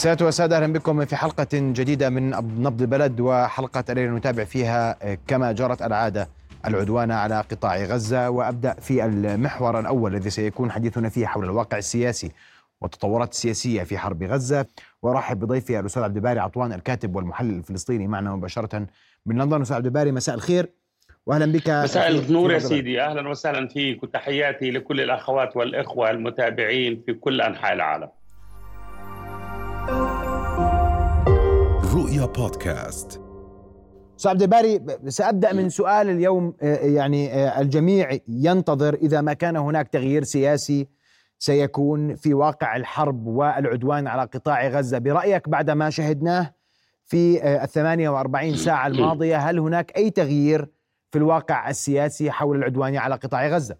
سادة وسادة أهلا بكم في حلقة جديدة من نبض البلد وحلقة الليلة نتابع فيها كما جرت العادة العدوان على قطاع غزة. وأبدأ في المحور الأول الذي سيكون حديثنا فيه حول الواقع السياسي والتطورات السياسية في حرب غزة. وأرحب بضيفي الأستاذ عبد الباري عطوان الكاتب والمحلل الفلسطيني معنا مباشرة من لندن. أستاذ عبد الباري مساء الخير. واهلا بك. مساء النور يا سيدي. أهلا وسهلا فيك وتحياتي لكل الأخوات والإخوة المتابعين في كل أنحاء العالم. رؤيا بودكاست. أستاذ عبد الباري سأبدأ من سؤال اليوم يعني الجميع ينتظر إذا ما كان هناك تغيير سياسي سيكون في واقع الحرب والعدوان على قطاع غزة. برأيك بعد ما شهدناه في الثمانية وأربعين ساعة الماضية هل هناك أي تغيير في الواقع السياسي حول العدوان على قطاع غزة؟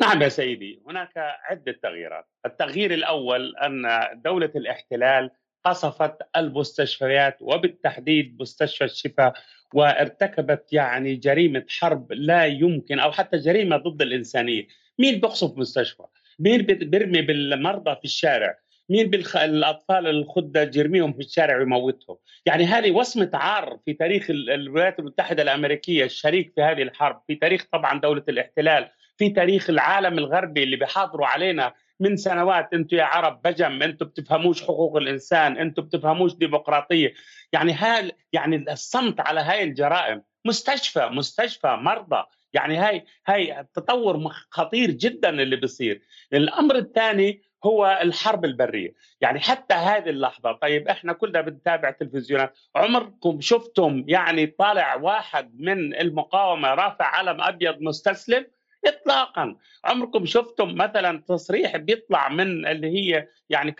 نعم يا سيدي هناك عدة تغييرات. التغيير الأول أن دولة الاحتلال قصفت المستشفيات وبالتحديد مستشفى الشفاء وارتكبت يعني جريمة حرب لا يمكن أو حتى جريمة ضد الإنسانية. مين بيقصف مستشفى؟ مين بيرمي بالمرضى في الشارع؟ مين بالخ... الأطفال الخدة يرميهم في الشارع ويموتهم؟ يعني هذه وصمه عار في تاريخ الولايات المتحدة الأمريكية الشريك في هذه الحرب في تاريخ طبعا دولة الاحتلال في تاريخ العالم الغربي اللي بيحاضروا علينا من سنوات أنتم يا عرب بجم أنتم بتفهموش حقوق الإنسان أنتم بتفهموش ديمقراطية. يعني هال يعني الصمت على هاي الجرائم مستشفى مستشفى مرضى. يعني هاي هاي تطور خطير جدا اللي بيصير. الأمر الثاني هو الحرب البرية. يعني حتى هذه اللحظة طيب إحنا كلنا بنتابع تلفزيونات. عمركم شفتم يعني طالع واحد من المقاومة رافع علم أبيض مستسلم؟ اطلاقا. عمركم شفتم مثلا تصريح بيطلع من اللي هي يعني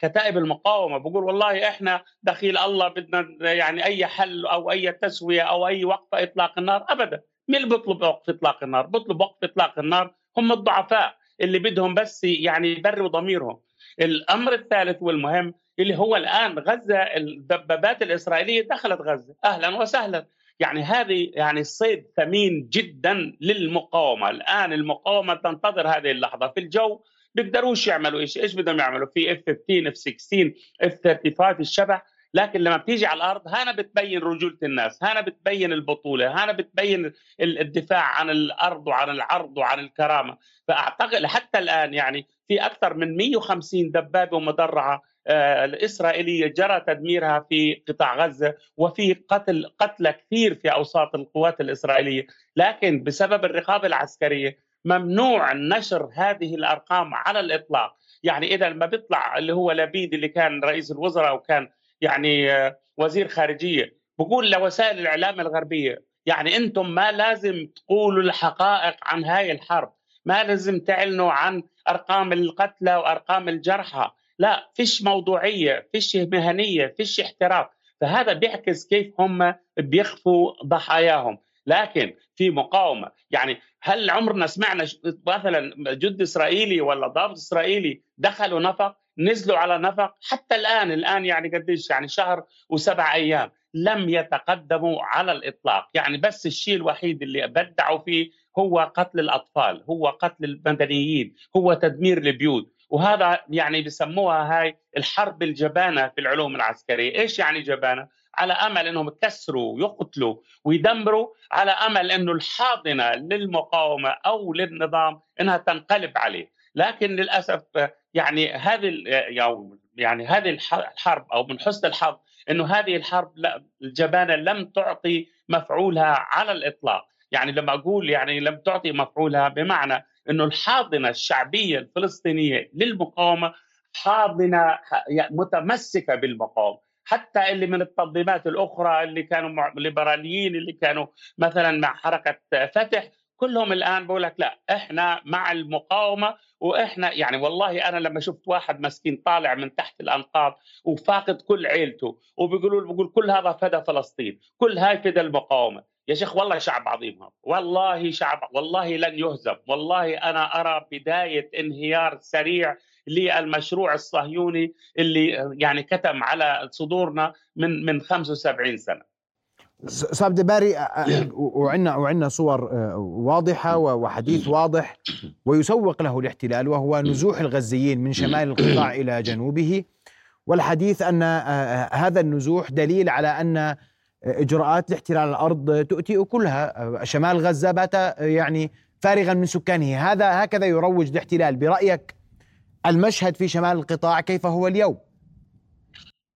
كتائب المقاومة بقول والله إحنا دخيل الله بدنا يعني أي حل أو أي تسوية أو أي وقف إطلاق النار ابدا. مين اللي بيطلب وقف إطلاق النار؟ بيطلب وقف إطلاق النار هم الضعفاء اللي بدهم بس يعني يبرروا ضميرهم. الأمر الثالث والمهم اللي هو الآن غزة الدبابات الإسرائيلية دخلت غزة. أهلا وسهلا. يعني هذه يعني صيد ثمين جدا للمقاومة. الآن المقاومة تنتظر هذه اللحظة. في الجو بيقدروش يعملوا إيش؟ إيش بدهم يعملوا؟ في F 15 F 16 F 35 الشبح. لكن لما بتيجي على الأرض هنا بتبين رجولة الناس هنا بتبين البطولة هنا بتبين الدفاع عن الأرض وعن العرض وعن الكرامة. فأعتقد حتى الآن يعني في أكثر من 150 دبابة ومدرعة الإسرائيلية جرى تدميرها في قطاع غزة وفي قتل قتلى كثير في أوساط القوات الإسرائيلية. لكن بسبب الرقابة العسكرية ممنوع نشر هذه الأرقام على الإطلاق. يعني إذا ما بيطلع اللي هو لبيد اللي كان رئيس الوزراء وكان يعني وزير خارجية. بقول لوسائل الإعلام الغربية يعني أنتم ما لازم تقولوا الحقائق عن هاي الحرب. ما لازم تعلنوا عن أرقام القتلى وأرقام الجرحى. لا فيش موضوعية فيش مهنية فيش احتراف فهذا بيعكس كيف هم بيخفوا ضحاياهم. لكن في مقاومة يعني هل عمرنا سمعنا مثلا جند إسرائيلي ولا ضابط إسرائيلي دخلوا نفق؟ نزلوا على نفق. حتى الآن الآن يعني قديش يعني شهر وسبع أيام لم يتقدموا على الإطلاق. يعني بس الشيء الوحيد اللي بدعوا فيه هو قتل الأطفال هو قتل المدنيين هو تدمير البيوت. وهذا يعني بسموها هاي الحرب الجبانة في العلوم العسكرية. إيش يعني جبانة؟ على أمل إنهم يكسروا ويقتلوا ويدمروا على أمل إنه الحاضنة للمقاومة أو للنظام إنها تنقلب عليه. لكن للأسف يعني هذه يعني هذه الحرب أو من حسن الحظ إنه هذه الحرب الجبانة لم تعطي مفعولها على الإطلاق. يعني لما أقول يعني لم تعطي مفعولها بمعنى إنه الحاضنة الشعبية الفلسطينية للمقاومة حاضنة متمسكة بالمقاومة. حتى اللي من التنظيمات الأخرى اللي كانوا ليبراليين اللي كانوا مثلا مع حركة فتح كلهم الآن بقول لك لا إحنا مع المقاومة وإحنا يعني والله أنا لما شفت واحد مسكين طالع من تحت الأنقاض وفاقد كل عيلته وبيقولوا بيقول كل هذا فدى فلسطين كل هاي فدى المقاومة. يا شيخ والله شعب عظيم هذا والله شعب والله لن يهزم والله أنا أرى بداية انهيار سريع للمشروع الصهيوني اللي يعني كتم على صدورنا من من 75 سنة. صاحب دباري وعندنا وعندنا صور واضحة وحديث واضح ويسوق له الاحتلال وهو نزوح الغزيين من شمال القطاع إلى جنوبه. والحديث أن هذا النزوح دليل على أن إجراءات لاحتلال الأرض تؤتي اكلها شمال غزة بات يعني فارغا من سكانه. هذا هكذا يروج الاحتلال. برأيك المشهد في شمال القطاع كيف هو اليوم؟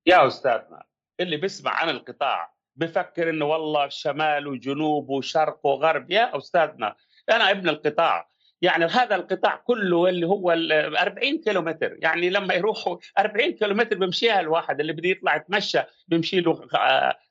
يا استاذنا اللي بيسمع عن القطاع بفكر إنه والله شمال وجنوب وشرق وغرب. يا أستاذنا أنا ابن القطاع. يعني هذا القطاع كله اللي هو 40 كيلومتر. يعني لما يروحوا 40 كيلومتر بيمشيها الواحد اللي بده يطلع يتمشى بيمشي له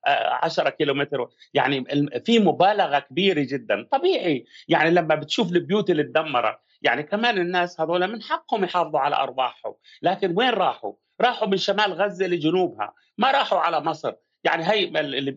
10 كيلومتر. يعني في مبالغة كبيرة جدا. طبيعي. يعني لما بتشوف البيوت اللي تدمرت يعني كمان الناس هذول من حقهم يحافظوا على أرواحهم. لكن وين راحوا؟ راحوا من شمال غزة لجنوبها. ما راحوا على مصر. يعني هي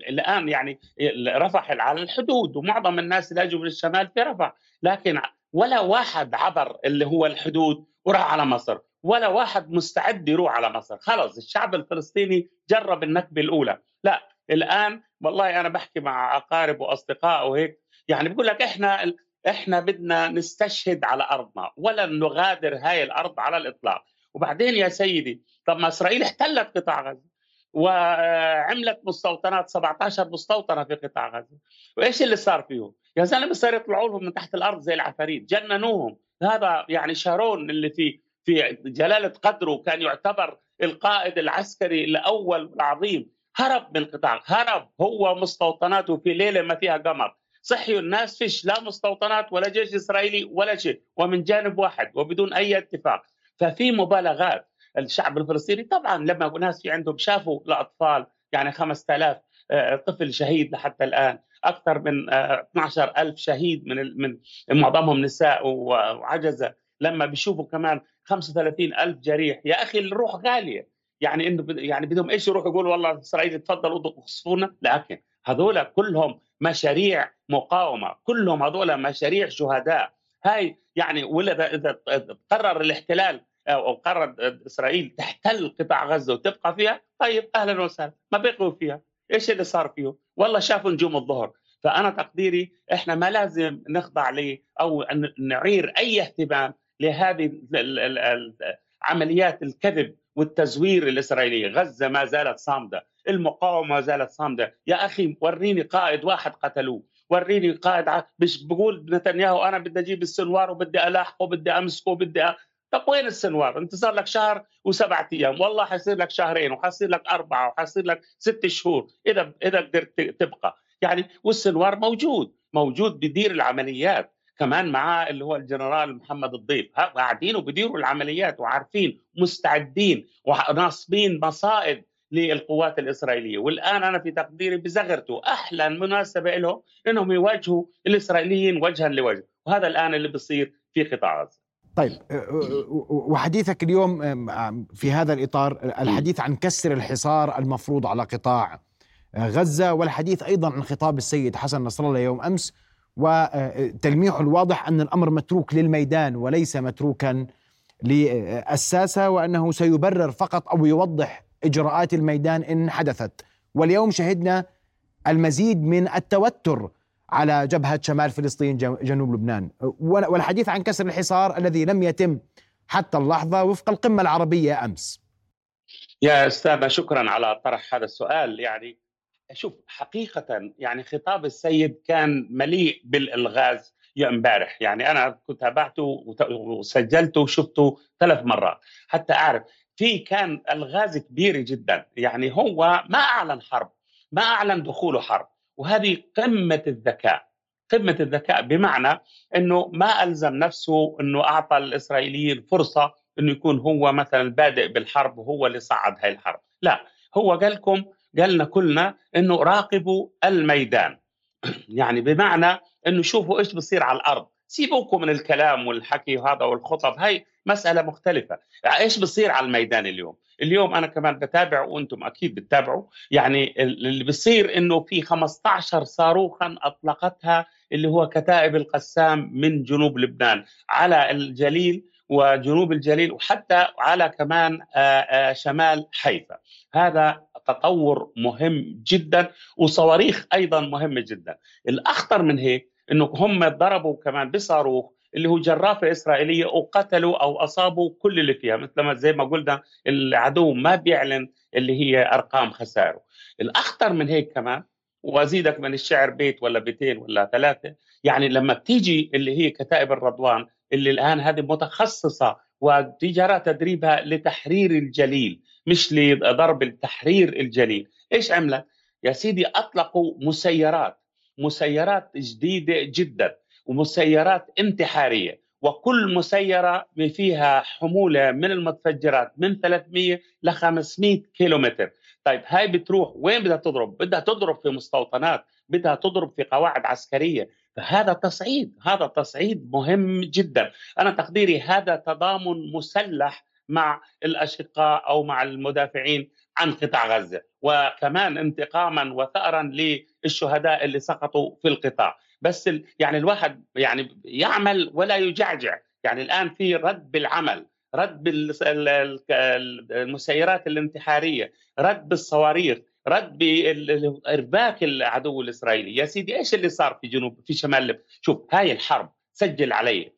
الآن يعني رفح على الحدود ومعظم الناس اللي اجوا من الشمال في رفح لكن ولا واحد عبر اللي هو الحدود وراح على مصر ولا واحد مستعد يروح على مصر. خلص الشعب الفلسطيني جرب النكبة الأولى. لا الآن والله أنا بحكي مع أقارب وأصدقاء وهيك يعني بقول لك إحنا إحنا بدنا نستشهد على أرضنا ولا نغادر هاي الأرض على الإطلاق. وبعدين يا سيدي طب ما إسرائيل احتلت قطاع غزة. وعملت مستوطنات 17 مستوطنة في قطاع غزة. وإيش اللي صار فيهم؟ يا زلمة صار يطلعوا لهم من تحت الأرض زي العفاريت جننوهم. هذا يعني شارون اللي في في جلالة قدره كان يعتبر القائد العسكري الأول والعظيم. هرب من قطاع هرب. هو مستوطناته في ليلة ما فيها قمر. صحيوا الناس فيش لا مستوطنات ولا جيش إسرائيلي ولا شيء ومن جانب واحد وبدون أي اتفاق. ففي مبالغات. الشعب الفلسطيني. طبعا لما ناس في عندهم شافوا الأطفال يعني 5000 آه، طفل شهيد لحتى الآن. أكثر من 12 آه، شهيد من من معظمهم نساء وعجزة. لما بيشوفوا كمان 35 ألف جريح يا أخي الروح غالية. يعني إنه يعني بدهم إيش يروحوا يقولوا والله إسرائيل تفضلوا اخصفونا لكن هذول كلهم مشاريع مقاومة. كلهم هذول مشاريع شهداء. هاي يعني ولا اذا قرر الاحتلال أو قرر إسرائيل تحتل قطاع غزة وتبقى فيها طيب أهلا وسهلا ما بقوا فيها. إيش اللي صار فيه والله شافوا نجوم الظهر. فأنا تقديري إحنا ما لازم نخضع ل أو نعير أي اهتمام لهذه عمليات الكذب والتزوير الاسرائيلي غزة ما زالت صامدة المقاومة ما زالت صامدة. يا أخي وريني قائد واحد قتلوه وريني قائد مش بقول نتنياهو أنا بدي أجيب السنوار وبدي ألاحقه وبدي أمسكه وبدي. طب وين السنوار؟ انت صار لك شهر وسبعة أيام، والله حيصير لك شهرين وحيصير لك أربعة وحيصير لك ست شهور إذا إذا قدرت تبقى، يعني والسنوار موجود، موجود بدير العمليات، كمان معاه اللي هو الجنرال محمد الضيف، قاعدين وبديروا العمليات وعارفين مستعدين وناصبين مصائد للقوات الإسرائيلية، والآن أنا في تقديري بزغرته أحلى مناسبه لهم إنهم يواجهوا الإسرائيليين وجها لوجه، وهذا الآن اللي بيصير في قطاع غزة. طيب وحديثك اليوم في هذا الإطار الحديث عن كسر الحصار المفروض على قطاع غزة والحديث أيضا عن خطاب السيد حسن نصر الله يوم أمس وتلميحه الواضح أن الأمر متروك للميدان وليس متروكا للساسة وأنه سيبرر فقط أو يوضح إجراءات الميدان إن حدثت. واليوم شهدنا المزيد من التوتر على جبهة شمال فلسطين جنوب لبنان. والحديث عن كسر الحصار الذي لم يتم حتى اللحظة وفق القمة العربية أمس. يا أستاذ شكرا على طرح هذا السؤال. يعني شوف حقيقة يعني خطاب السيد كان مليء بالإلغاز يا امبارح. يعني أنا كنت تابعته وسجلته وشفته ثلاث مرات. حتى أعرف في كان إلغاز كبير جدا. يعني هو ما أعلن حرب ما أعلن دخوله حرب. وهذه قمة الذكاء. قمة الذكاء بمعنى إنه ما ألزم نفسه إنه أعطى الإسرائيليين فرصه إنه يكون هو مثلا بادئ بالحرب وهو اللي صعد هاي الحرب. لا هو قال لكم قال لنا كلنا إنه راقبوا الميدان. يعني بمعنى إنه شوفوا إيش بصير على الأرض. سيبوكم من الكلام والحكي وهذا والخطب هاي مسألة مختلفة. إيش بصير على الميدان اليوم؟ اليوم أنا كمان بتابع وأنتم أكيد بتتابعوا. يعني اللي بصير إنه في 15 صاروخا أطلقتها اللي هو كتائب القسام من جنوب لبنان. على الجليل وجنوب الجليل وحتى على كمان شمال حيفا. هذا تطور مهم جدا وصواريخ أيضا مهمة جدا. الأخطر من هيك إنه هم ضربوا كمان بصاروخ اللي هو جرافة إسرائيلية وقتلوا أو أصابوا كل اللي فيها مثل ما زي ما قلنا العدو ما بيعلن اللي هي أرقام خسائره الأخطر من هيك كمان وأزيدك من الشعر بيت ولا بيتين ولا ثلاثة يعني لما بتيجي اللي هي كتائب الرضوان اللي الآن هذه متخصصة وتجارة تدريبها لتحرير الجليل مش لضرب التحرير الجليل. إيش عملت؟ يا سيدي أطلقوا مسيرات. مسيرات جديدة جدا ومسيرات انتحارية وكل مسيرة فيها حمولة من المتفجرات من 300 ل 500 كيلومتر. طيب هاي بتروح وين بدها تضرب؟ بدها تضرب في مستوطنات بدها تضرب في قواعد عسكرية. فهذا تصعيد هذا تصعيد مهم جدا. أنا تقديري هذا تضامن مسلح مع الأشقاء أو مع المدافعين. عن قطاع غزة وكمان انتقاما وثأرا للشهداء اللي سقطوا في القطاع. بس يعني الواحد يعني يعمل ولا يجعجع. يعني الآن في رد بالعمل رد بالمسيرات الانتحارية رد بالصواريخ رد بإرباك العدو الإسرائيلي. يا سيدي إيش اللي صار في جنوب في شمال شوف هاي الحرب سجل علي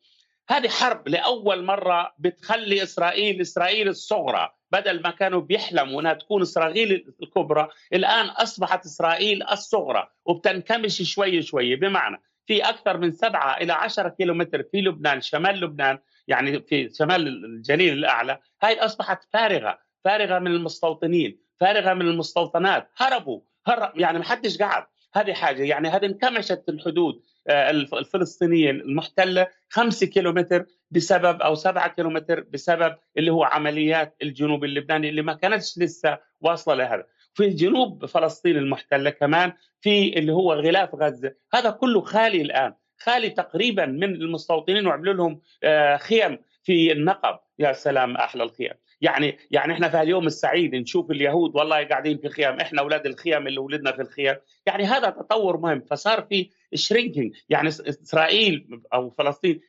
هذه حرب لأول مرة بتخلي إسرائيل إسرائيل الصغرى بدل ما كانوا بيحلموا إنها تكون إسرائيل الكبرى الآن أصبحت إسرائيل الصغرى وبتنكمش شوي شوي. بمعنى في أكثر من سبعة إلى عشرة كيلومتر في لبنان شمال لبنان يعني في شمال الجليل الأعلى هاي أصبحت فارغة فارغة من المستوطنين فارغة من المستوطنات. هربوا هرب يعني ما حدش قعد هذه حاجة يعني هذه انكمشت الحدود آه، الفلسطينيه المحتلة خمسة كيلومتر بسبب أو سبعة كيلومتر بسبب اللي هو عمليات الجنوب اللبناني اللي ما كانتش لسه واصلة لهذا. في جنوب فلسطين المحتلة كمان في اللي هو غلاف غزة هذا كله خالي الآن. خالي تقريبا من المستوطنين وعملوا لهم آه، خيم في النقب. يا سلام أحلى الخيم يعني يعني إحنا في اليوم السعيد نشوف اليهود والله قاعدين في خيام إحنا أولاد الخيام اللي ولدنا في الخيام. يعني هذا تطور مهم فصار في شرينكينج يعني إسرائيل أو فلسطين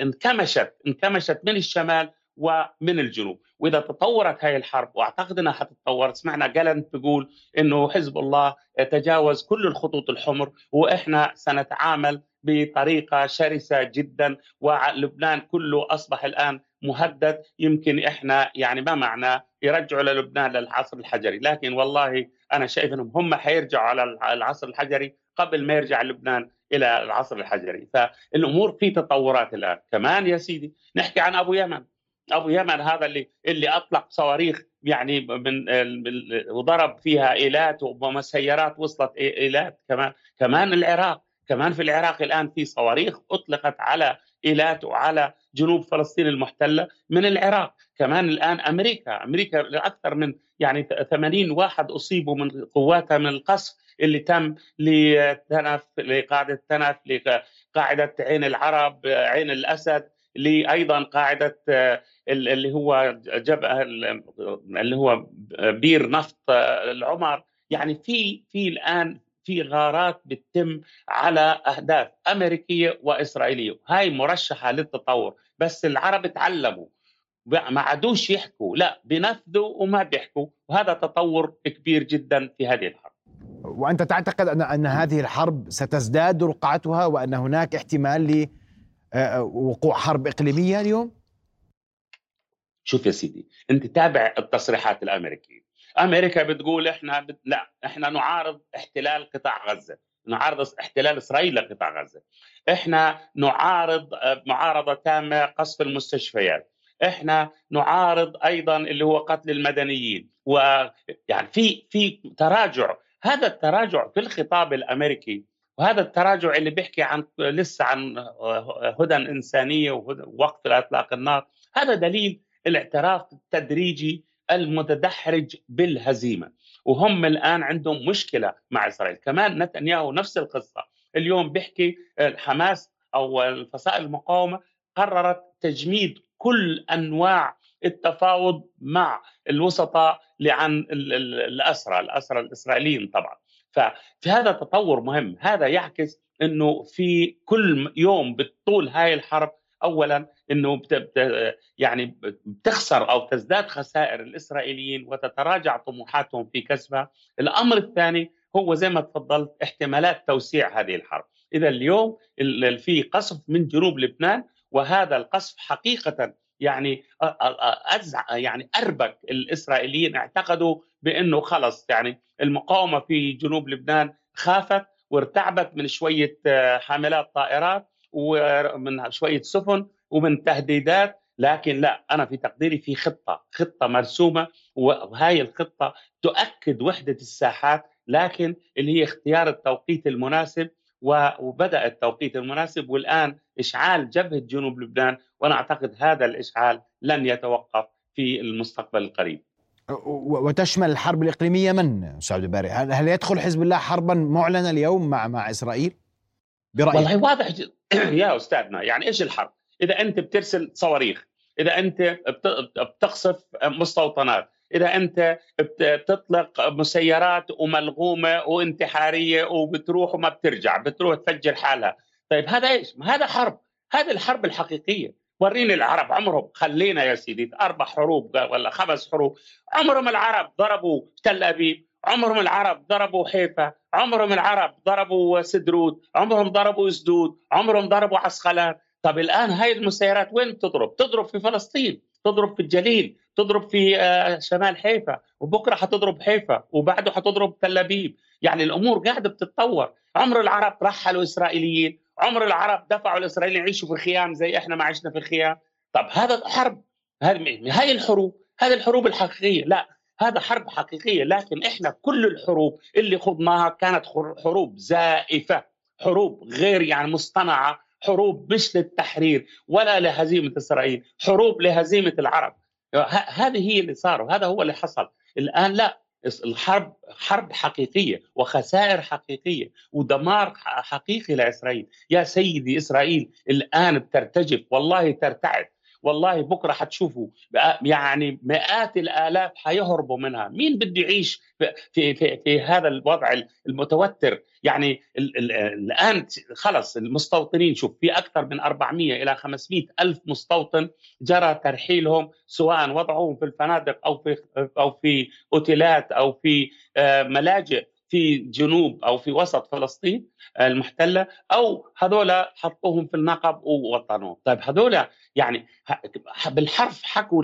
انكمشت انكمشت من الشمال ومن الجنوب. وإذا تطورت هاي الحرب وأعتقد إنها حتتطور سمعنا جالنت بيقول إنه حزب الله تجاوز كل الخطوط الحمر وإحنا سنتعامل بطريقة شرسة جدا ولبنان كله أصبح الآن مهدد يمكن إحنا يعني ما معنى يرجعوا للبنان للعصر الحجري. لكن والله أنا شايف إنهم هم حيرجعوا على العصر الحجري قبل ما يرجع لبنان إلى العصر الحجري. فالأمور في تطورات الآن. كمان يا سيدي نحكي عن أبو يمن. أبو يمن هذا اللي اللي أطلق صواريخ يعني من وضرب فيها إيلات ومسيرات وصلت إيلات. كمان كمان العراق. كمان في العراق الآن في صواريخ أطلقت على ايلات وعلى جنوب فلسطين المحتلة من العراق. كمان الآن أمريكا أمريكا أكثر من يعني 80 واحد أصيبوا من قواتها من القصف اللي تم لتنف لقاعدة تنف لقاعدة عين العرب عين الأسد لايضا قاعدة اللي هو جب اللي هو بير نفط العمر. يعني في في الآن في غارات بتتم على أهداف أمريكية وإسرائيلية. هاي مرشحة للتطور. بس العرب تعلموا. ما عادوش يحكوا. لا بنفذوا وما بيحكوا. وهذا تطور كبير جدا في هذه الحرب. وأنت تعتقد ان أن هذه الحرب ستزداد رقعتها وأن هناك احتمال لوقوع حرب إقليمية اليوم؟ شوف يا سيدي أنت تابع التصريحات الأمريكية. أمريكا بتقول إحنا بت... لا إحنا نعارض احتلال قطاع غزة. نعارض احتلال إسرائيل لقطاع غزة. إحنا نعارض معارضة تامة قصف المستشفيات. إحنا نعارض أيضا اللي هو قتل المدنيين. ويعني في في تراجع. هذا التراجع في الخطاب الأمريكي وهذا التراجع اللي بيحكي عن لسه عن هدى إنسانية ووقف اطلاق النار هذا دليل الاعتراف التدريجي المتدحرج بالهزيمة. وهم الآن عندهم مشكلة مع إسرائيل. كمان نتنياهو نفس القصة. اليوم بيحكي حماس أو الفصائل المقاومة قررت تجميد كل أنواع التفاوض مع الوسطاء عن الأسرى الأسرى الإسرائيليين طبعا. ففي هذا تطور مهم. هذا يعكس إنه في كل يوم بطول هاي الحرب اولا إنه يعني بتخسر أو تزداد خسائر الإسرائيليين وتتراجع طموحاتهم في كسبها، الأمر الثاني هو زي ما تفضلت احتمالات توسيع هذه الحرب، إذا اليوم في قصف من جنوب لبنان وهذا القصف حقيقة يعني أزع يعني أربك الإسرائيليين اعتقدوا بإنه خلص. يعني المقاومة في جنوب لبنان خافت وارتعبت من شوية حاملات طائرات ومن شوية سفن ومن تهديدات لكن لا أنا في تقديري في خطة خطة مرسومة وهي الخطة تؤكد وحدة الساحات لكن اللي هي اختيار التوقيت المناسب وبدأ التوقيت المناسب والآن إشعال جبهة جنوب لبنان وأنا أعتقد هذا الإشعال لن يتوقف في المستقبل القريب. وتشمل الحرب الإقليمية من سعود الباري؟ هل يدخل حزب الله حربا معلنة اليوم مع مع إسرائيل؟ برأيك؟ والله واضح يا أستاذنا يعني إيش الحرب؟ إذا أنت بترسل صواريخ، إذا أنت بتقصف مستوطنات، إذا أنت بتطلق مسيرات وملغومة وانتحارية وبتروح وما بترجع بتروح تفجر حالها. طيب هذا إيش؟ هذا حرب. هذه الحرب الحقيقية. وريني العرب عمرهم. خلينا يا سيدي أربع حروب ولا خمس حروب. عمرهم العرب ضربوا تل أبيب. عمرهم العرب ضربوا حيفا عمرهم العرب ضربوا سدرود عمرهم ضربوا اسدود عمرهم ضربوا عسقلان. طب الآن هاي المسيرات وين بتضرب تضرب في فلسطين تضرب في الجليل تضرب في آه، شمال حيفا وبكرة حتضرب حيفا وبعده حتضرب تل أبيب. يعني الأمور قاعدة بتتطور. عمر العرب رحلوا إسرائيليين عمر العرب دفعوا الإسرائيليين يعيشوا في خيام زي إحنا ما عشنا في خيام. طب هذا حرب هذه هاي الحروب هذه الحروب الحقيقية. لا هذا حرب حقيقية لكن إحنا كل الحروب اللي خضناها كانت حروب زائفة حروب غير يعني مصطنعة حروب مش للتحرير ولا لهزيمة إسرائيل حروب لهزيمة العرب. هذه هي اللي صار وهذا هو اللي حصل. الآن لا الحرب حرب حقيقية وخسائر حقيقية ودمار حقيقي لإسرائيل. يا سيدي إسرائيل الآن بترتجف والله ترتعد. والله بكرة حتشوفوا يعني مئات الآلاف حيهربوا منها. مين بده يعيش في في في هذا الوضع المتوتر؟ يعني الآن خلص المستوطنين شوف في أكثر من 400 إلى 500 ألف مستوطن جرى ترحيلهم سواء وضعهم في الفنادق أو في أو في أوتيلات أو في آه، ملاجئ. في جنوب أو في وسط فلسطين المحتلة أو هذول حطوهم في النقب ووطنوهم، طيب هذول يعني بالحرف حكوا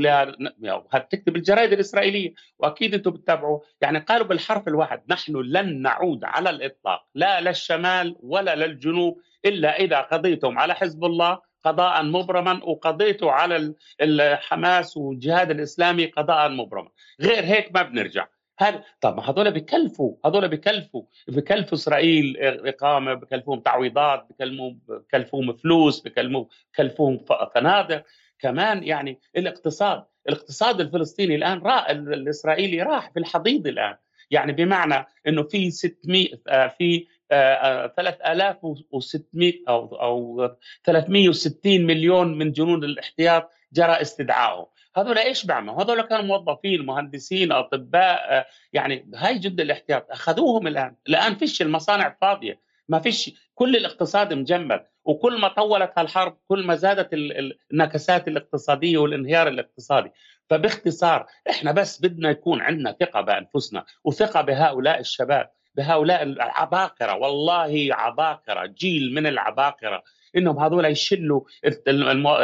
تكتب الجرائد الإسرائيلية؟ وأكيد أنتم بتتابعوا. يعني قالوا بالحرف الواحد نحن لن نعود على الإطلاق لا للشمال ولا للجنوب إلا إذا قضيتم على حزب الله قضاء مبرما وقضيتوا على الحماس والجهاد الإسلامي قضاء مبرما. غير هيك ما بنرجع. هذا طب ما هذول بكلفوا هذول بكلفوا بكلفوا إسرائيل إقامة بكلفوهم تعويضات بكلفوهم بكلفوهم فلوس بكلفوهم بكلفوهم فنادق. كمان يعني الاقتصاد الاقتصاد الفلسطيني الآن راح الإسرائيلي راح في الحضيض الآن. يعني بمعنى إنه في 600 آه، في 3600 آه، آه، أو أو 360 مليون من جنود الاحتياط جرى استدعائهم هذول إيش بيعملوا؟ هذول كانوا موظفين مهندسين أطباء آه، يعني هاي جد الاحتياط. أخذوهم الآن. الآن فيش المصانع فاضيه ما فيش. كل الاقتصاد مجمد. وكل ما طولت هالحرب كل ما زادت النكسات الاقتصادية والانهيار الاقتصادي. فباختصار إحنا بس بدنا يكون عندنا ثقة بأنفسنا. وثقة بهؤلاء الشباب بهؤلاء العباقرة. والله عباقرة جيل من العباقرة. إنهم هذول يشلوا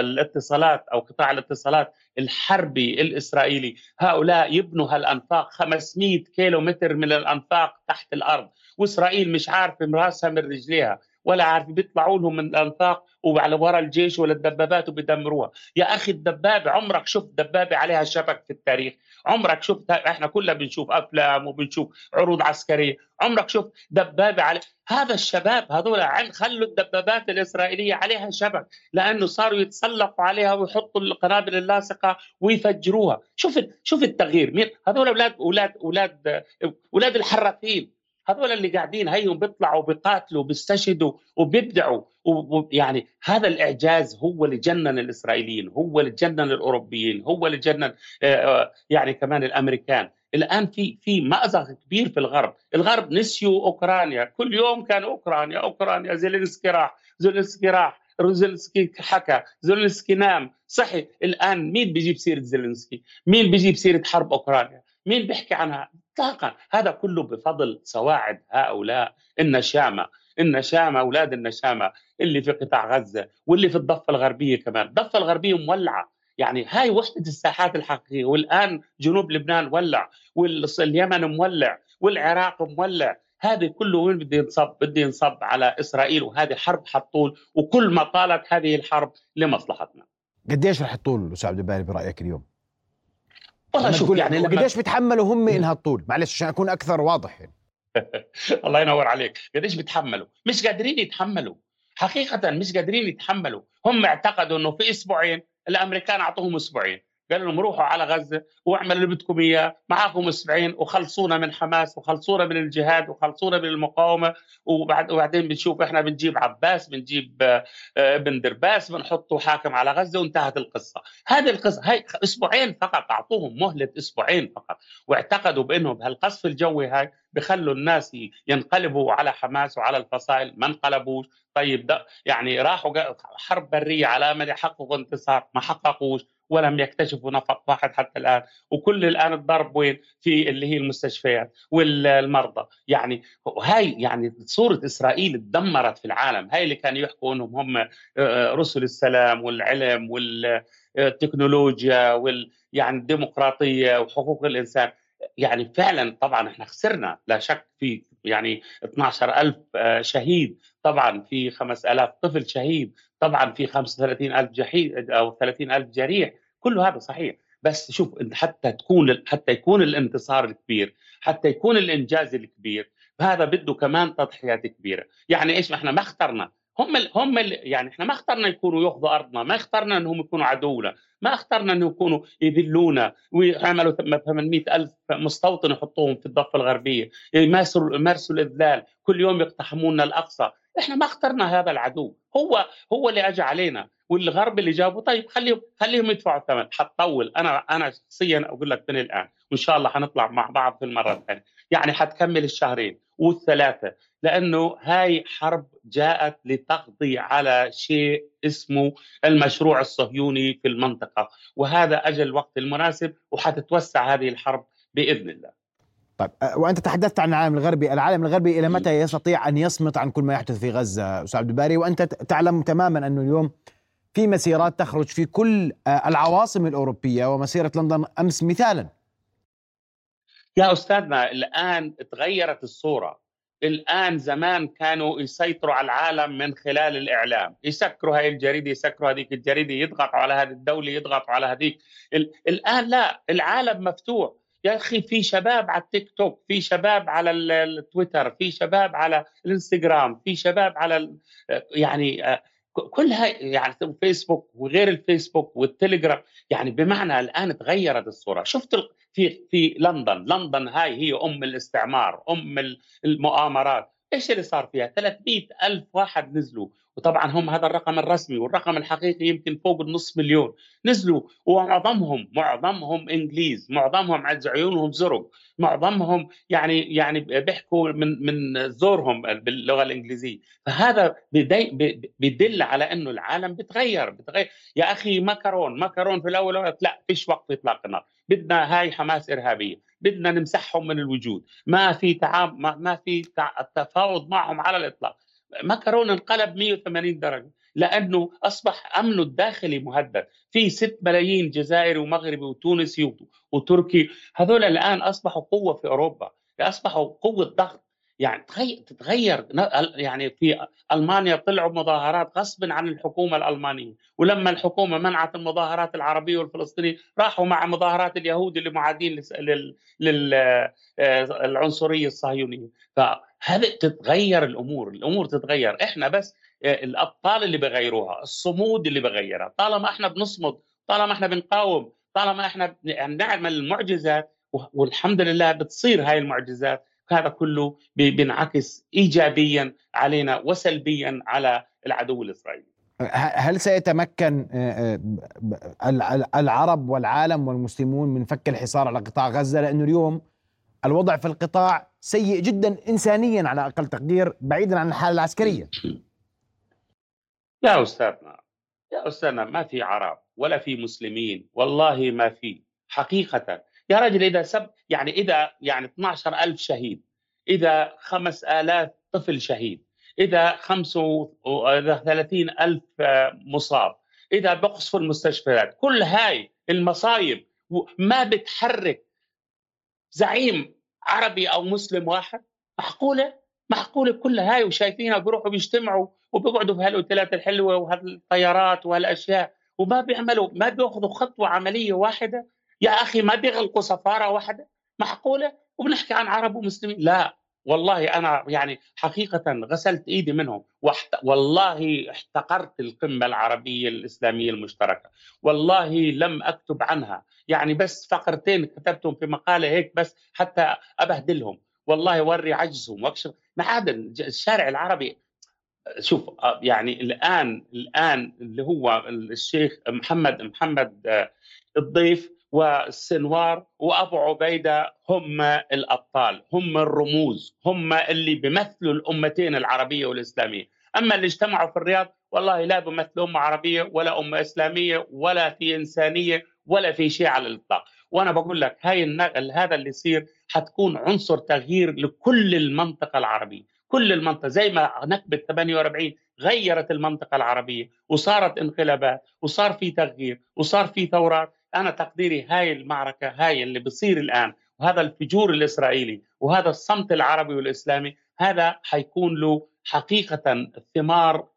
الاتصالات أو قطاع الاتصالات الحربي الإسرائيلي. هؤلاء يبنوا هالأنفاق 500 كيلو متر من الأنفاق تحت الأرض. وإسرائيل مش عارفة راسها من رجليها. ولا عارفه بيطلعوا لهم من الأنفاق وعلى ورا الجيش ولا الدبابات وبيدمروها. يا أخي الدبابة عمرك شفت دبابة عليها شبك في التاريخ؟ عمرك شفت؟ إحنا كلنا بنشوف أفلام وبنشوف عروض عسكرية. عمرك شفت دبابة على هذا الشباب هذول خلوا الدبابات الإسرائيلية عليها شبك لأنه صاروا يتسلقوا عليها ويحطوا القنابل اللاصقة ويفجروها. شوف شوف التغيير. مين؟ هذول أولاد أولاد أولاد أولاد الحراثين هذول اللي قاعدين هيهم بيطلعوا بيقاتلوا بيستشهدوا وبيبدعوا ويعني هذا الإعجاز هو اللي جنن الإسرائيليين هو اللي جنن الأوروبيين هو اللي جنن آه، آه، يعني كمان الأمريكان. الآن في في مأزق كبير في الغرب. الغرب نسيوا أوكرانيا. كل يوم كان أوكرانيا أوكرانيا زيلينسكي راح زيلينسكي راح زيلينسكي حكى زيلينسكي نام. صحي الآن مين بيجيب سيرة زيلينسكي؟ مين بيجيب سيرة حرب أوكرانيا؟ مين بيحكي عنها؟ اطلاقا هذا كله بفضل سواعد هؤلاء. النشامه النشامه أولاد النشامه اللي في قطاع غزة واللي في الضفة الغربية كمان. الضفة الغربية مولعة. يعني هاي وحدة الساحات الحقيقية. والآن جنوب لبنان ولع واليمن مولع والعراق مولع. هذه كله وين بده ينصب؟ بده ينصب على إسرائيل وهذه حرب حطول وكل ما طالت هذه الحرب لمصلحتنا. قديش رح تطول أستاذ عبد الباري برأيك اليوم؟ والله شوف يعني لما قديش بيتحملوا هم إنها تطول؟ معلش عشان أكون أكثر واضح يعني. الله ينور عليك. قديش بيتحملوا مش قادرين يتحملوا. حقيقة مش قادرين يتحملوا. هم اعتقدوا إنه في أسبوعين الأمريكان أعطوهم أسبوعين. قال لهم روحوا على غزة واعملوا اللي بدكم إياه. معاكم أسبوعين وخلصونا من حماس وخلصونا من الجهاد وخلصونا من المقاومة. وبعد وبعدين بنشوف إحنا بنجيب عباس بنجيب آه، ابن درباس بنحطه حاكم على غزة وانتهت القصة. هذه القصة هاي إسبوعين فقط أعطوهم مهلة إسبوعين فقط. واعتقدوا بانه بهالقصف الجوي هاي بخلوا الناس ينقلبوا على حماس وعلى الفصائل. ما انقلبوش. طيب ده يعني راحوا حرب برية على امل يحققوا انتصار ما حققوش. ولم يكتشفوا نفق واحد حتى الآن. وكل الآن الضرب وين؟ في اللي هي المستشفيات والمرضى. يعني هاي يعني صورة إسرائيل تدمرت في العالم. هاي اللي كانوا يحكوا إنهم هم آه، آه، رسل السلام والعلم والتكنولوجيا وال يعني الديمقراطية وحقوق الإنسان. يعني فعلا طبعا إحنا خسرنا. لا شك في يعني 12000 آه، شهيد. طبعا في 5000 طفل شهيد. طبعا في 35000 جحيد أو 30000 جريح. كل هذا صحيح. بس شوف حتى تكون حتى يكون الانتصار الكبير حتى يكون الإنجاز الكبير هذا بده كمان تضحيات كبيرة. يعني إيش؟ إحنا ما اخترنا. هم ال هم ال يعني إحنا ما اخترنا يكونوا ياخذوا أرضنا ما اخترنا إنهم يكونوا عدونا ما اخترنا انه يكونوا يذلونا ويعملوا 800 ألف مستوطن يحطوهم في الضفة الغربية يمارسوا يمارسوا الإذلال كل يوم يقتحمون الأقصى. إحنا ما اخترنا هذا العدو. هو هو اللي اجى علينا والغرب اللي جابه طيب خليهم خليهم يدفعوا الثمن. حتطول. أنا أنا شخصيا أقول لك من الآن وإن شاء الله حنطلع مع بعض في المرة الثانية. يعني حتكمل الشهرين والثلاثة لأنه هاي حرب جاءت لتقضي على شيء اسمه المشروع الصهيوني في المنطقة. وهذا أجل الوقت المناسب وحتتوسع هذه الحرب بإذن الله. طيب وأنت تحدثت عن العالم الغربي، العالم الغربي إلى متى يستطيع أن يصمت عن كل ما يحدث في غزة أستاذ عبد الباري؟ وأنت تعلم تماما أنه اليوم في مسيرات تخرج في كل العواصم الأوروبية ومسيرة لندن أمس مثالا. يا أستاذنا الآن تغيرت الصورة، الآن زمان كانوا يسيطروا على العالم من خلال الإعلام، يسكروا هاي الجريدة، يسكروا هذيك الجريدة، يضغطوا على هذه الدولة، يضغطوا على هذيك، الآن لا، العالم مفتوح، يا أخي في شباب على التيك توك في شباب على التويتر في شباب على الإنستغرام في شباب على يعني آه، كلها يعني فيسبوك وغير الفيسبوك والتليجرام. يعني بمعنى الآن تغيرت الصورة. شفت في في لندن لندن هاي هي أم الاستعمار أم المؤامرات. إيش اللي صار فيها؟ 300 ألف واحد نزلوا. وطبعا هم هذا الرقم الرسمي والرقم الحقيقي يمكن فوق النصف مليون. نزلوا ومعظمهم معظمهم إنجليز معظمهم عز عيونهم زرق. معظمهم يعني يعني بيحكوا من من زورهم باللغة الإنجليزية. فهذا بيدل على إنه العالم بتغير بتغير. يا أخي ماكرون ماكرون في الأول لا فيش وقت إطلاق النار. بدنا هاي حماس إرهابية. بدنا نمسحهم من الوجود. ما في تعام ما في تفاوض معهم على الإطلاق. ماكرون انقلب 180 درجة لأنه أصبح امنه الداخلي مهدد. في 6 ملايين جزائري ومغربي وتونسي وتركي هذول الآن أصبحوا قوة في أوروبا أصبحوا قوة ضغط. يعني تتغير. يعني في ألمانيا طلعوا مظاهرات غصبا عن الحكومة الألمانية. ولما الحكومة منعت المظاهرات العربية والفلسطينية راحوا مع مظاهرات اليهود اللي معادين للعنصريه الصهيونية. فهذه تتغير الأمور. الأمور تتغير. إحنا بس آه، الأبطال اللي بغيروها الصمود اللي بغيرها. طالما إحنا بنصمد طالما إحنا بنقاوم طالما إحنا بنعمل المعجزات والحمد لله بتصير هاي المعجزات هذا كله بينعكس ايجابيا علينا وسلبيا على العدو الإسرائيلي. هل سيتمكن آه، آه، العرب والعالم والمسلمون من فك الحصار على قطاع غزة؟ لأنه اليوم الوضع في القطاع سيء جدا انسانيا على أقل تقدير بعيدا عن الحالة العسكرية. يا أستاذنا يا أستاذنا ما في عرب ولا في مسلمين والله ما في حقيقة. يا رجل إذا سب يعني إذا يعني 12000 شهيد إذا 5000 طفل شهيد إذا 35 ألف مصاب إذا بقصفوا المستشفيات كل هاي المصايب ما بتحرك زعيم عربي أو مسلم واحد؟ معقولة؟ معقولة كل هاي وشايفينها بيروحوا بيجتمعوا وبيقعدوا في هالأوتيلات الحلوة وهالطيارات وهالأشياء وما بيعملوا ما بيأخذوا خطوة عملية واحدة؟ يا أخي ما بيغلقوا سفارة واحدة؟ معقولة؟ وبنحكي عن عرب ومسلمين. لا والله أنا يعني حقيقة غسلت إيدي منهم. وحت... والله احتقرت القمة العربية الإسلامية المشتركة. والله لم أكتب عنها. يعني بس فقرتين كتبتهم في مقالة هيك بس حتى أبهدلهم. والله وري عجزهم وأكشف. معادن الشارع العربي شوف يعني الآن الآن اللي هو الشيخ محمد محمد آه، الضيف والسنوار وأبو عبيدة هم الأبطال هم الرموز هم اللي بيمثلوا الأمتين العربية والإسلامية. أما اللي اجتمعوا في الرياض والله لا بيمثلوا أمة عربية ولا أمة إسلامية ولا في إنسانية ولا في شيء على الإطلاق. وأنا بقول لك هاي النقل هذا اللي يصير حتكون عنصر تغيير لكل المنطقة العربية. كل المنطقة زي ما نكبة 48 غيرت المنطقة العربية وصارت انقلابات وصار في تغيير وصار في ثورات أنا تقديري هاي المعركة هاي اللي بصير الآن وهذا الفجور الإسرائيلي وهذا الصمت العربي والإسلامي هذا حيكون له حقيقة ثمار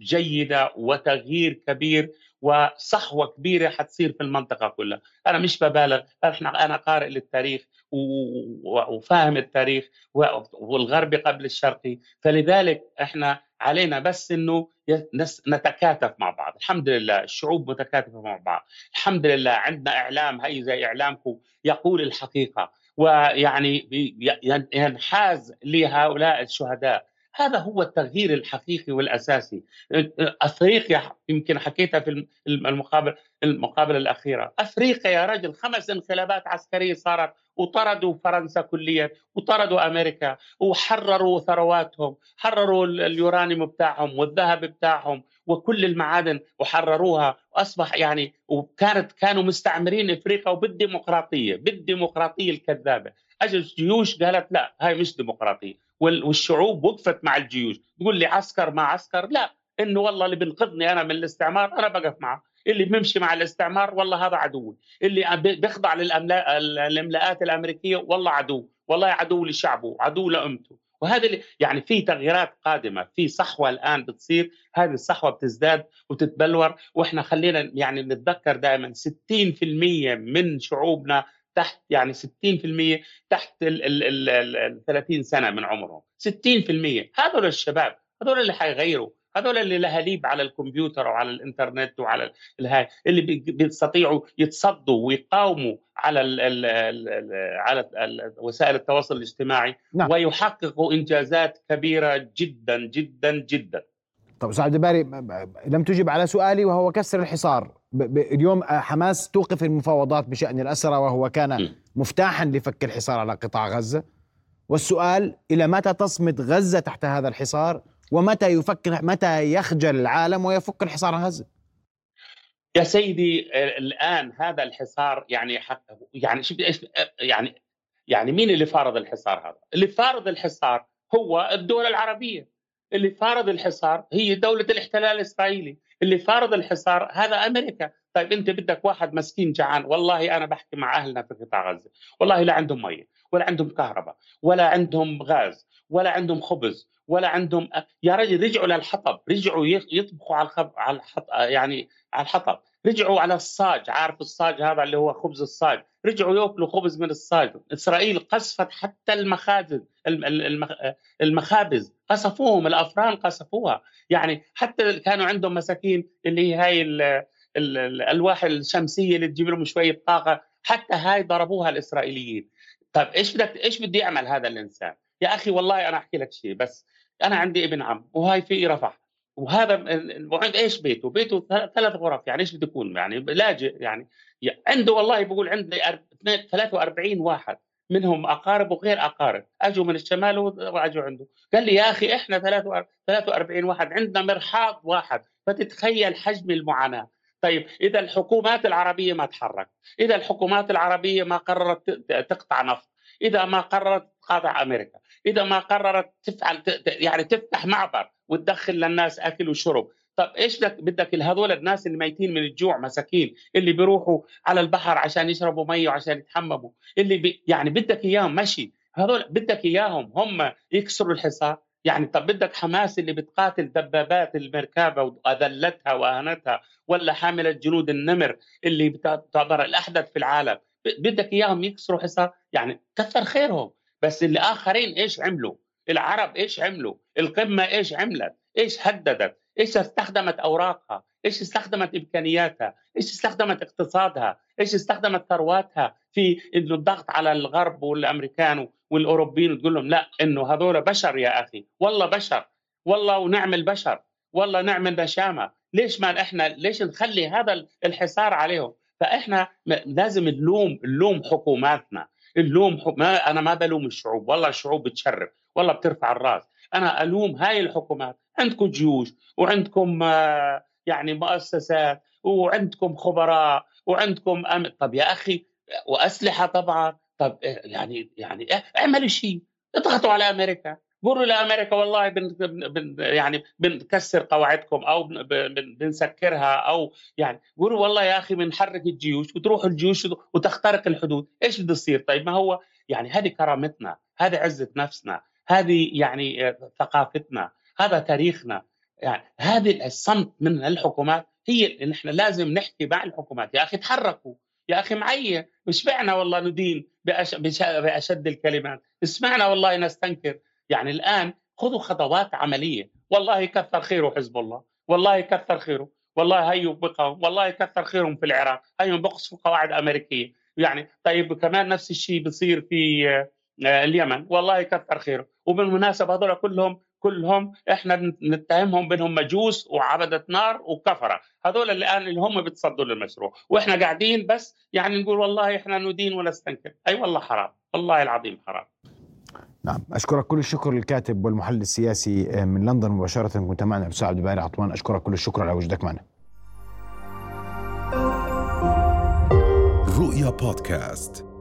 جيدة وتغيير كبير وصحوة كبيرة حتصير في المنطقة كلها، أنا مش ببالغ، إحنا أنا قارئ للتاريخ وفاهم التاريخ والغربي قبل الشرقي، فلذلك إحنا علينا بس إنه نتكاتف مع بعض، الحمد لله الشعوب متكاتفة مع بعض، الحمد لله عندنا إعلام هي زي اعلامكم يقول الحقيقة. ويعني ينحاز لهؤلاء الشهداء. هذا هو التغيير الحقيقي والأساسي. أفريقيا يمكن حكيتها في المقابل المقابلة الأخيرة. أفريقيا يا رجل خمس انقلابات عسكرية صارت وطردوا فرنسا كليا وطردوا أمريكا وحرروا ثرواتهم حرروا اليورانيوم بتاعهم والذهب بتاعهم وكل المعادن وحرروها. وأصبح يعني وكانت كانوا مستعمرين إفريقيا وبالديمقراطية بالديمقراطية الكذابة. اجت جيوش قالت لا هاي مش ديمقراطية. والشعوب وقفت مع الجيوش. تقول لي عسكر مع عسكر؟ لا. إنه والله اللي بينقذني أنا من الاستعمار أنا بقف معه. اللي بيمشي مع الاستعمار والله هذا عدوي اللي بيخضع للأملاءات الأمريكية والله عدو. والله عدو لشعبه عدو لأمته. وهذا اللي يعني في تغييرات قادمة في صحوة الآن بتصير. هذه الصحوة بتزداد وتتبلور. وإحنا خلينا يعني نتذكر دائما 60% من شعوبنا تحت يعني 60% تحت ال 30 سنة من عمرهم. 60% هذول الشباب هذول اللي حيغيروا. هذول اللي لهاليب على الكمبيوتر وعلى الإنترنت وعلى الهاي اللي بيستطيعوا يتصدوا ويقاوموا على ال ال ال على وسائل التواصل الاجتماعي نعم. ويحققوا إنجازات كبيرة جدا جدا جدا. طب أستاذ عبد الباري لم تجب على سؤالي وهو كسر الحصار. اليوم حماس توقف المفاوضات بشأن الاسرى وهو كان مفتاحا لفك الحصار على قطاع غزة. والسؤال إلى متى تصمد غزة تحت هذا الحصار؟ ومتى يفك متى يخجل العالم ويفك الحصار غزه يا سيدي الآن هذا الحصار يعني يعني شوف إيش يعني يعني مين اللي فارض الحصار هذا؟ اللي فارض الحصار هو الدول العربية. اللي فارض الحصار هي دولة الاحتلال الإسرائيلي. اللي فارض الحصار هذا أمريكا. طيب أنت بدك واحد مسكين جعان والله أنا بحكي مع أهلنا في قطاع غزة. والله لا عندهم مية ولا عندهم كهرباء ولا عندهم غاز ولا عندهم خبز ولا عندهم يا رجل رجعوا للحطب رجعوا يطبخوا على الخب... على الحط... يعني على الحطب رجعوا على الصاج عارف الصاج هذا اللي هو خبز الصاج رجعوا يأكلوا خبز من الصاج. إسرائيل قصفت حتى المخازن المخابز قصفوهم الأفران قصفوها. يعني حتى كانوا عندهم مساكين اللي هي الألواح الشمسية اللي تجيب لهم شوية طاقة حتى هاي ضربوها الإسرائيليين. طيب إيش بدك إيش بده يعمل هذا الإنسان؟ يا أخي والله أنا أحكي لك شيء بس أنا عندي ابن عم وهاي في رفح وهذا وعند إيش بيته؟ بيته ثلاث غرف يعني إيش بده يكون؟ يعني لاجئ يعني عنده والله بقول عندي 43 واحد منهم أقارب وغير أقارب أجوا من الشمال وأجوا عنده. قال لي يا أخي إحنا 43 واحد عندنا مرحاض واحد فتتخيل حجم المعاناة. طيب إذا الحكومات العربية ما تحرك إذا الحكومات العربية ما قررت تقطع نفط إذا ما قررت تقاطع أمريكا. إذا ما قررت تفعل يعني تفتح معبر وتدخل للناس أكل وشرب. طب إيش بدك؟ بدك هذول الناس اللي ميتين من الجوع مساكين اللي بيروحوا على البحر عشان يشربوا مي وعشان يتحمموا. اللي بي يعني بدك إياهم مشي. هذول بدك إياهم هم يكسروا الحصار. يعني طب بدك حماس اللي بتقاتل دبابات المركبة وأذلتها وأهانتها ولا حاملة جنود النمر اللي تعتبر الأحدث في العالم. بدك إياهم يكسروا حصار. يعني كثر خيرهم. بس الآخرين إيش عملوا؟ العرب إيش عملوا؟ القمة إيش عملت؟ إيش هددت؟ إيش استخدمت أوراقها؟ إيش استخدمت إمكانياتها؟ إيش استخدمت اقتصادها؟ إيش استخدمت ثرواتها؟ في إنه الضغط على الغرب والأمريكان والأوروبيين وتقول لهم لا إنه هذول بشر يا أخي. والله بشر. والله ونعمل بشر. والله نعمل نشامه ليش ما إحنا ليش نخلي هذا الحصار عليهم؟ فإحنا لازم نلوم نلوم حكوماتنا. اللوم ما أنا ما بلوم الشعوب والله الشعوب بتشرف والله بترفع الرأس. أنا ألوم هاي الحكومات. عندكم جيوش وعندكم آه، يعني مؤسسات وعندكم خبراء وعندكم أمن طب يا أخي وأسلحة طبعا. طب آه، يعني يعني اعملوا شيء اضغطوا على أمريكا. قولوا لامريكا والله بن بن يعني بنكسر قواعدكم أو بن بنسكرها أو يعني قولوا والله يا أخي بنحرك الجيوش وتروح الجيوش وتخترق الحدود، إيش بده يصير؟ طيب ما هو يعني هذه كرامتنا، هذه عزة نفسنا، هذه يعني ثقافتنا، هذا تاريخنا، يعني هذه الصمت من الحكومات هي اللي إحنا لازم نحكي مع الحكومات، يا أخي تحركوا، يا أخي معي. مش معنى والله ندين بأشد الكلمات، اسمعنا والله نستنكر، يعني الآن خذوا خطوات عملية. والله كثر خيره حزب الله. والله كثر خيره. والله هيو بقوا والله كثر خيرهم في العراق. هيو بقصفوا قواعد أمريكية. يعني طيب كمان نفس الشيء بصير في آه، اليمن. والله كثر خيره. وبالمناسبة هذول كلهم كلهم إحنا نتهمهم بأنهم مجوس وعبدة نار وكفرة. هذول الآن اللي هم بتصدوا للمشروع. وإحنا قاعدين بس يعني نقول والله إحنا ندين ونستنكر. أي والله حرام. والله العظيم حرام. نعم. أشكرك كل الشكر للكاتب والمحلل السياسي آه، من لندن. مباشرة كنت معنا الأستاذ عبد الباري عطوان أشكرك كل الشكر على وجودك معنا. رؤيا بودكاست.